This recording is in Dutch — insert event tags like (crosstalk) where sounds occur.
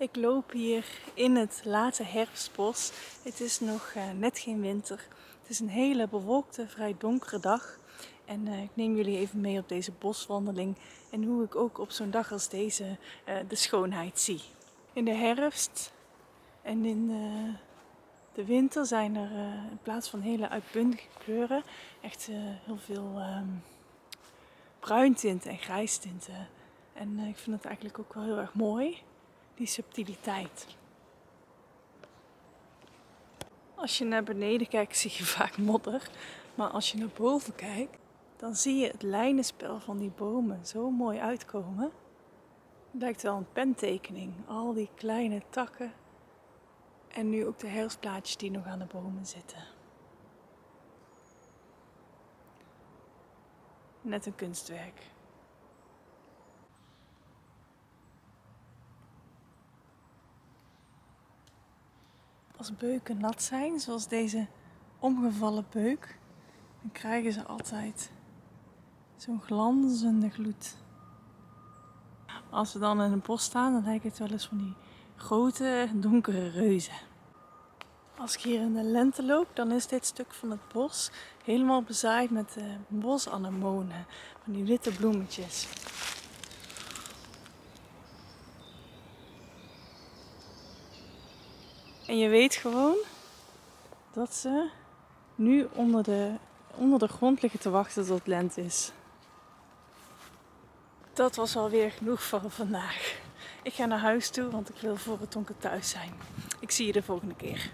Ik loop hier in het late herfstbos. Het is nog uh, net geen winter. Het is een hele bewolkte, vrij donkere dag. En uh, ik neem jullie even mee op deze boswandeling en hoe ik ook op zo'n dag als deze uh, de schoonheid zie. In de herfst en in de winter zijn er in plaats van hele uitbundige kleuren echt heel veel um, bruintinten en grijstinten. En ik vind het eigenlijk ook wel heel erg mooi die subtiliteit. Als je naar beneden kijkt, zie je (laughs) vaak modder. Maar als je naar boven kijkt, dan zie je het lijnenspel van die bomen zo mooi uitkomen. Het lijkt wel een pentekening. Al die kleine takken. En nu ook de herfstblaadjes die nog aan de bomen zitten. Net een kunstwerk. Als beuken nat zijn, zoals deze omgevallen beuk, dan krijgen ze altijd zo'n glanzende gloed. Als we dan in een bos staan, dan lijkt het wel eens van die grote, donkere reuzen. Als ik hier in de lente loop, dan is dit stuk van het bos helemaal bezaaid met uh, bosanemonen, van die witte bloemetjes. En je weet gewoon dat ze nu onder de, onder de grond liggen te wachten tot het lente is. Dat was alweer genoeg voor vandaag. Ik ga naar huis toe, want ik wil voor het donker thuis zijn. Ik zie je de volgende keer.